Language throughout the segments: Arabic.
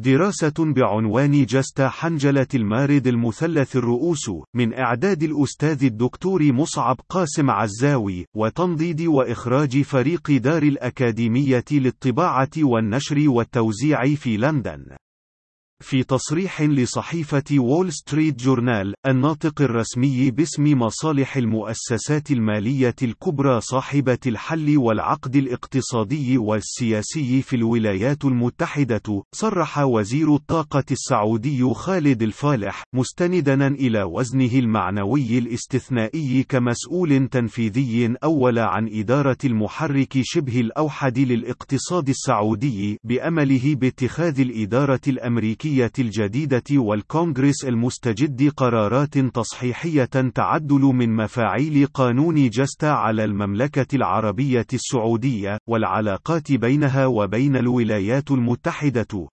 دراسة بعنوان جاستا حنجلة المارد المثلث الرؤوس من إعداد الأستاذ الدكتور مصعب قاسم عزاوي وتنضيد وإخراج فريق دار الأكاديمية للطباعة والنشر والتوزيع في لندن. في تصريح لصحيفة وول ستريت جورنال، الناطق الرسمي باسم مصالح المؤسسات المالية الكبرى صاحبة الحل والعقد الاقتصادي والسياسي في الولايات المتحدة، صرح وزير الطاقة السعودي خالد الفالح، مستندا إلى وزنه المعنوي الاستثنائي كمسؤول تنفيذي أول عن إدارة المحرك شبه الأوحد للاقتصاد السعودي، بأمله باتخاذ الإدارة الأمريكية الأمريكية الجديدة والكونغرس المستجد قرارات تصحيحية تعدل من مفاعيل قانون جستا على المملكة العربية السعودية والعلاقات بينها وبين الولايات المتحدة.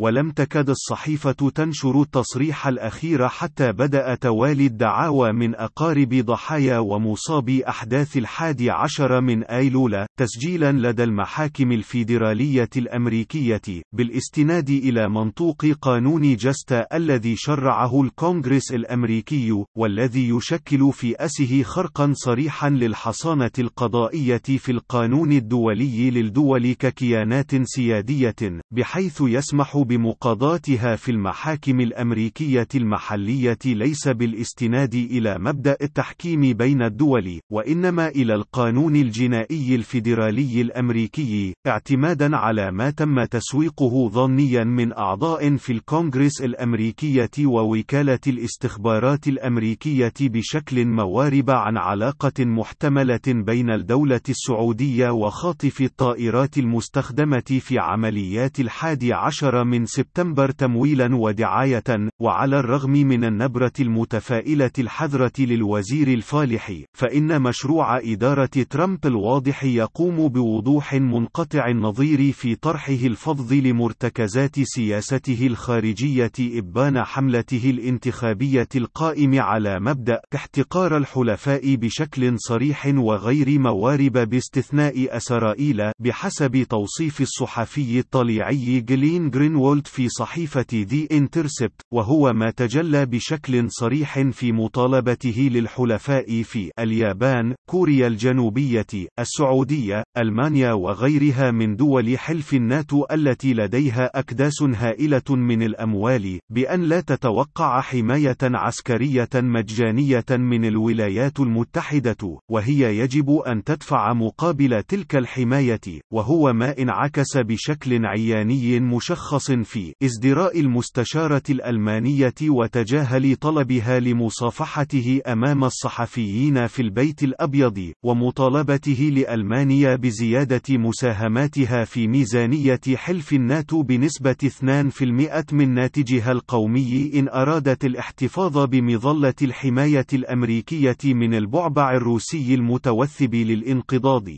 ولم تكد الصحيفة تنشر التصريح الأخير حتى بدأ توالي الدعاوى من أقارب ضحايا ومصابي أحداث الحادي عشر من أيلول تسجيلا لدى المحاكم الفيدرالية الأمريكية بالاستناد إلى منطوق قانون جستا الذي شرعه الكونغرس الأمريكي والذي يشكل في أسه خرقا صريحا للحصانة القضائية في القانون الدولي للدول ككيانات سيادية بحيث يسمح بمقاضاتها في المحاكم الأمريكية المحلية ليس بالاستناد إلى مبدأ التحكيم بين الدول، وإنما إلى القانون الجنائي الفيدرالي الأمريكي، اعتمادا على ما تم تسويقه ظنيا من أعضاء في الكونغرس الأمريكية ووكالة الاستخبارات الأمريكية بشكل موارب عن علاقة محتملة بين الدولة السعودية وخاطف الطائرات المستخدمة في عمليات الحادي عشر من من سبتمبر تمويلا ودعاية، وعلى الرغم من النبرة المتفائلة الحذرة للوزير الفالح، فإن مشروع إدارة ترامب الواضح يقوم بوضوح منقطع النظير في طرحه الفظ لمرتكزات سياسته الخارجية إبان حملته الانتخابية القائم على مبدأ احتقار الحلفاء بشكل صريح وغير موارب باستثناء أسرائيل بحسب توصيف الصحفي الطليعي جلين جرينوولد في صحيفة The Intercept وهو ما تجلى بشكل صريح في مطالبته للحلفاء في اليابان، كوريا الجنوبية، السعودية، ألمانيا وغيرها من دول حلف الناتو التي لديها أكداس هائلة من الأموال، بأن لا تتوقع حماية عسكرية مجانية من الولايات المتحدة، وهي يجب أن تدفع مقابل تلك الحماية، وهو ما انعكس بشكل عياني مشخص في ازدراء المستشارة الألمانية وتجاهل طلبها لمصافحته أمام الصحفيين في البيت الأبيض، ومطالبته لألمانيا بزيادة مساهماتها في ميزانية حلف الناتو بنسبة 2% من ناتجها القومي إن أرادت الاحتفاظ بمظلة الحماية الأمريكية من البعبع الروسي المتوثب للانقضاض.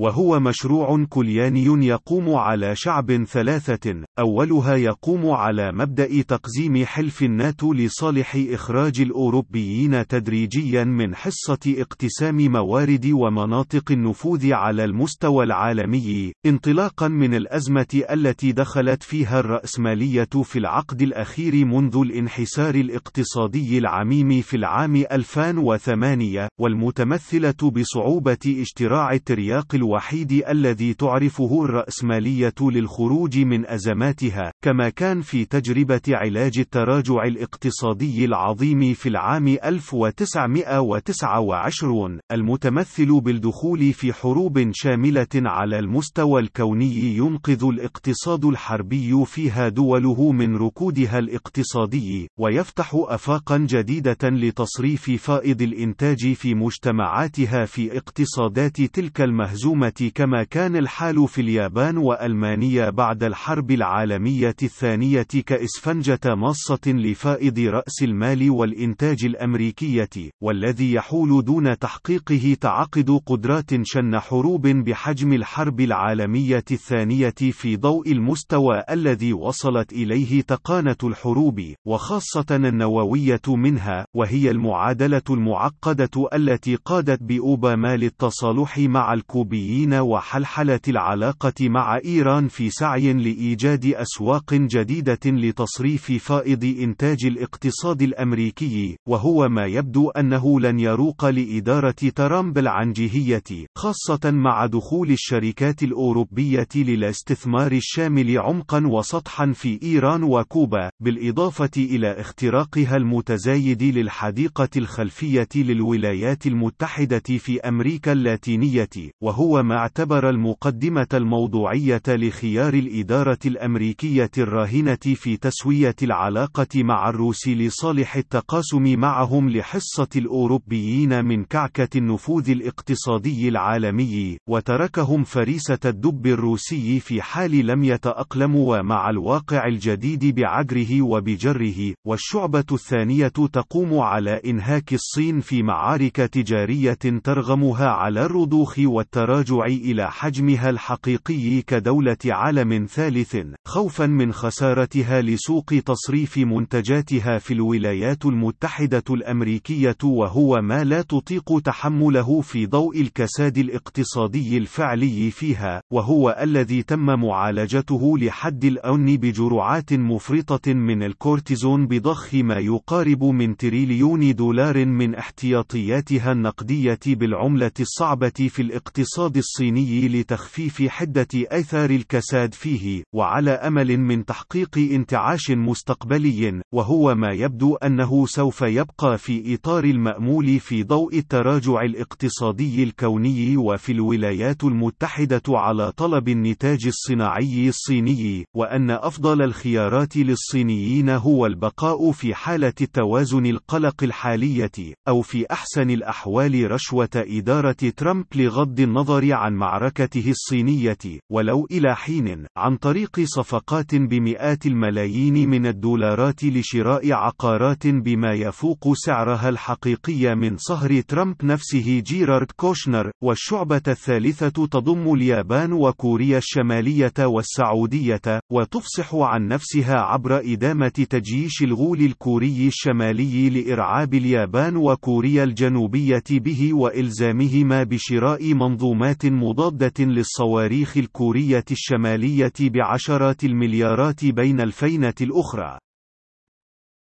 وهو مشروع كلياني يقوم على شعب ثلاثة، أولها يقوم على مبدأ تقزيم حلف الناتو لصالح إخراج الأوروبيين تدريجيا من حصة اقتسام موارد ومناطق النفوذ على المستوى العالمي، انطلاقا من الأزمة التي دخلت فيها الرأسمالية في العقد الأخير منذ الانحسار الاقتصادي العميم في العام 2008، والمتمثلة بصعوبة اشتراع الترياق الوحيد الذي تعرفه الرأسمالية للخروج من أزماتها، كما كان في تجربة علاج التراجع الاقتصادي العظيم في العام 1929 المتمثل بالدخول في حروب شاملة على المستوى الكوني ينقذ الاقتصاد الحربي فيها دوله من ركودها الاقتصادي، ويفتح آفاقا جديدة لتصريف فائض الإنتاج في مجتمعاتها في اقتصادات تلك المهزومة كما كان الحال في اليابان وألمانيا بعد الحرب العالمية الثانية كإسفنجة ماصة لفائض رأس المال والإنتاج الأمريكية، والذي يحول دون تحقيقه تعقد قدرات شن حروب بحجم الحرب العالمية الثانية في ضوء المستوى الذي وصلت إليه تقانة الحروب، وخاصة النووية منها، وهي المعادلة المعقدة التي قادت بأوباما للتصالح مع الكوبيين وحلحلة العلاقة مع إيران في سعي لإيجاد أسواق جديدة لتصريف فائض إنتاج الاقتصاد الأمريكي، وهو ما يبدو أنه لن يروق لإدارة ترامب العنجهية، خاصة مع دخول الشركات الأوروبية للاستثمار الشامل عمقا وسطحا في إيران وكوبا، بالإضافة إلى اختراقها المتزايد للحديقة الخلفية للولايات المتحدة في أمريكا اللاتينية، وهو ما اعتبر المقدمة الموضوعية لخيار الإدارة الأمريكية الراهنة في تسوية العلاقة مع الروس لصالح التقاسم معهم لحصة الأوروبيين من كعكة النفوذ الاقتصادي العالمي، وتركهم فريسة الدب الروسي في حال لم يتأقلموا مع الواقع الجديد بعجره وبجره، والشعبة الثانية تقوم على إنهاك الصين في معارك تجارية ترغمها على الرضوخ والتراجع إلى حجمها الحقيقي كدولة عالم ثالث، خوفا من خسارتها لسوق تصريف منتجاتها في الولايات المتحدة الأمريكية وهو ما لا تطيق تحمله في ضوء الكساد الاقتصادي الفعلي فيها، وهو الذي تم معالجته لحد الآن بجرعات مفرطة من الكورتيزون بضخ ما يقارب من تريليون دولار من احتياطياتها النقدية بالعملة الصعبة في الاقتصاد الصيني لتخفيف حدة آثار الكساد فيه، وعلى أمل من تحقيق انتعاش مستقبلي، وهو ما يبدو أنه سوف يبقى في إطار المأمول في ضوء التراجع الاقتصادي الكوني وفي الولايات المتحدة على طلب النتاج الصناعي الصيني، وأن أفضل الخيارات للصينيين هو البقاء في حالة التوازن القلق الحالية، أو في أحسن الأحوال رشوة إدارة ترامب لغض النظر عن معركته الصينية، ولو إلى حين، عن طريق صفقات بمئات الملايين من الدولارات لشراء عقارات بما يفوق سعرها الحقيقي من صهر ترامب نفسه جيرارد كوشنر، والشعبة الثالثة تضم اليابان وكوريا الشمالية والسعودية، وتفصح عن نفسها عبر إدامة تجييش الغول الكوري الشمالي لإرعاب اليابان وكوريا الجنوبية به وإلزامهما بشراء منظومات مضادة للصواريخ الكورية الشمالية بعشرات المليارات بين الفينة الأخرى.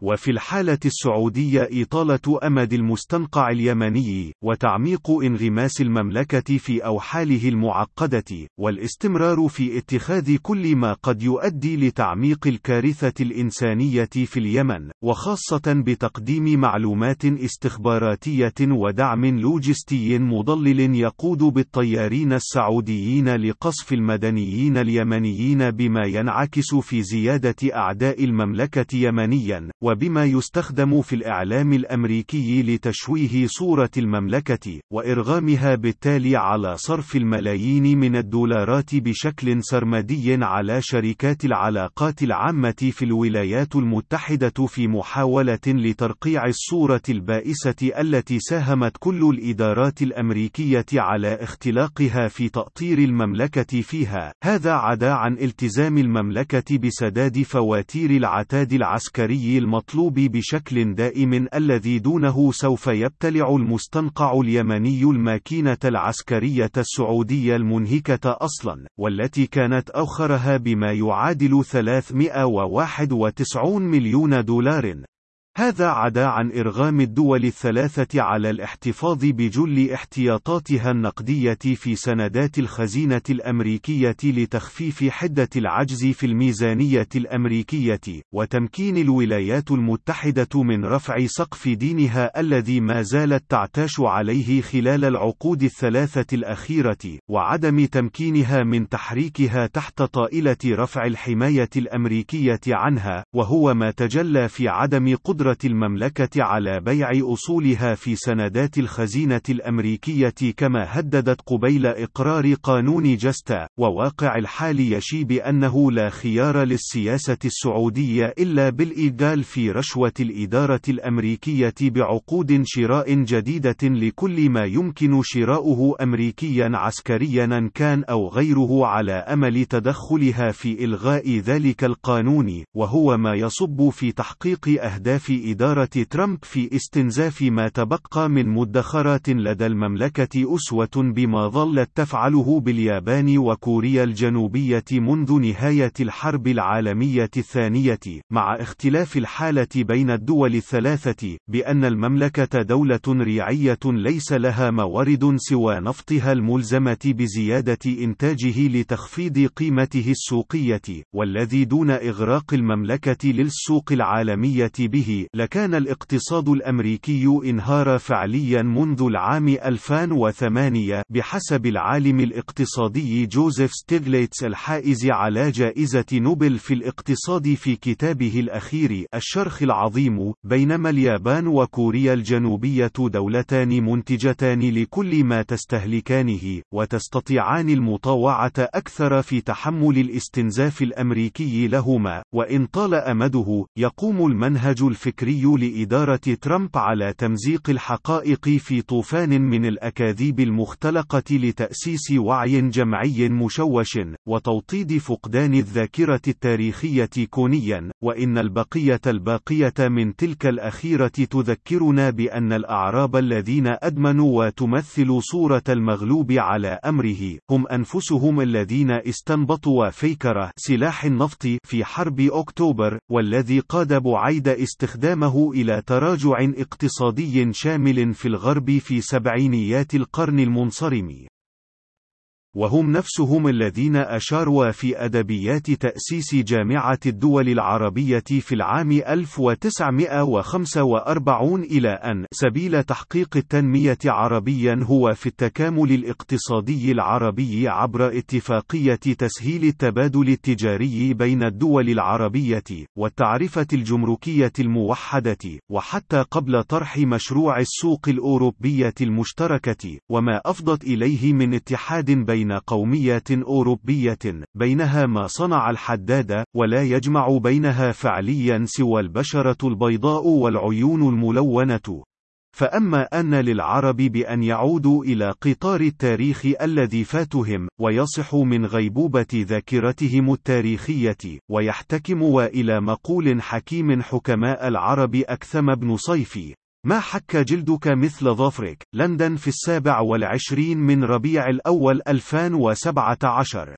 وفي الحالة السعودية إطالة أمد المستنقع اليمني، وتعميق انغماس المملكة في أوحاله المعقدة، والاستمرار في اتخاذ كل ما قد يؤدي لتعميق الكارثة الإنسانية في اليمن، وخاصة بتقديم معلومات استخباراتية ودعم لوجستي مضلل يقود بالطيارين السعوديين لقصف المدنيين اليمنيين بما ينعكس في زيادة أعداء المملكة يمنيا، وبما يستخدم في الإعلام الأمريكي لتشويه صورة المملكة، وإرغامها بالتالي على صرف الملايين من الدولارات بشكل سرمدي على شركات العلاقات العامة في الولايات المتحدة في محاولة لترقيع الصورة البائسة التي ساهمت كل الإدارات الأمريكية على اختلاقها في تأطير المملكة فيها. هذا عدا عن التزام المملكة بسداد فواتير العتاد العسكري الم المطلوب بشكل دائم الذي دونه سوف يبتلع المستنقع اليمني الماكينة العسكرية السعودية المنهكة أصلا، والتي كانت أوخرها بما يعادل 391 مليون دولار. هذا عدا عن إرغام الدول الثلاثة على الاحتفاظ بجل احتياطاتها النقدية في سندات الخزينة الأمريكية لتخفيف حدة العجز في الميزانية الأمريكية، وتمكين الولايات المتحدة من رفع سقف دينها الذي ما زالت تعتاش عليه خلال العقود الثلاثة الأخيرة، وعدم تمكينها من تحريكها تحت طائلة رفع الحماية الأمريكية عنها، وهو ما تجلى في عدم قدرة قدرة المملكة على بيع أصولها في سندات الخزينة الأمريكية كما هددت قبيل إقرار قانون جستا، وواقع الحال يشي بأنه لا خيار للسياسة السعودية إلا بالإيجال في رشوة الإدارة الأمريكية بعقود شراء جديدة لكل ما يمكن شراؤه أمريكيا عسكريا كان أو غيره على أمل تدخلها في إلغاء ذلك القانون، وهو ما يصب في تحقيق أهداف إدارة ترامب في استنزاف ما تبقى من مدخرات لدى المملكة أسوة بما ظلت تفعله باليابان وكوريا الجنوبية منذ نهاية الحرب العالمية الثانية، مع اختلاف الحالة بين الدول الثلاثة، بأن المملكة دولة ريعية ليس لها موارد سوى نفطها الملزمة بزيادة إنتاجه لتخفيض قيمته السوقية، والذي دون إغراق المملكة للسوق العالمية به، لكان الاقتصاد الأمريكي إنهار فعليا منذ العام 2008 بحسب العالم الاقتصادي جوزيف ستيغليتس الحائز على جائزة نوبل في الاقتصاد في كتابه الأخير الشرخ العظيم بينما اليابان وكوريا الجنوبية دولتان منتجتان لكل ما تستهلكانه وتستطيعان المطاوعة أكثر في تحمل الاستنزاف الأمريكي لهما وإن طال أمده يقوم المنهج الفكري لإدارة ترامب على تمزيق الحقائق في طوفان من الأكاذيب المختلقة لتأسيس وعي جمعي مشوش وتوطيد فقدان الذاكرة التاريخية كونيا وإن البقية الباقية من تلك الأخيرة تذكرنا بأن الأعراب الذين أدمنوا وتمثل صورة المغلوب على أمره هم أنفسهم الذين استنبطوا فيكرة سلاح النفط في حرب أكتوبر والذي قاد بعيد استخدامه إلى تراجع اقتصادي شامل في الغرب في سبعينيات القرن المنصرم. وهم نفسهم الذين أشاروا في أدبيات تأسيس جامعة الدول العربية في العام 1945 إلى أن سبيل تحقيق التنمية عربيا هو في التكامل الاقتصادي العربي عبر اتفاقية تسهيل التبادل التجاري بين الدول العربية والتعرفة الجمركية الموحدة وحتى قبل طرح مشروع السوق الأوروبية المشتركة وما أفضت إليه من اتحاد بين بين قوميات أوروبية بينها ما صنع الحداد ولا يجمع بينها فعليا سوى البشرة البيضاء والعيون الملونة. فأما أن للعرب بأن يعودوا إلى قطار التاريخ الذي فاتهم، ويصحوا من غيبوبة ذاكرتهم التاريخية، ويحتكموا إلى مقول حكيم حكماء العرب أكثم بن صيفي، ما حك جلدك مثل ظفرك؟ لندن في السابع والعشرين من ربيع الأول 2017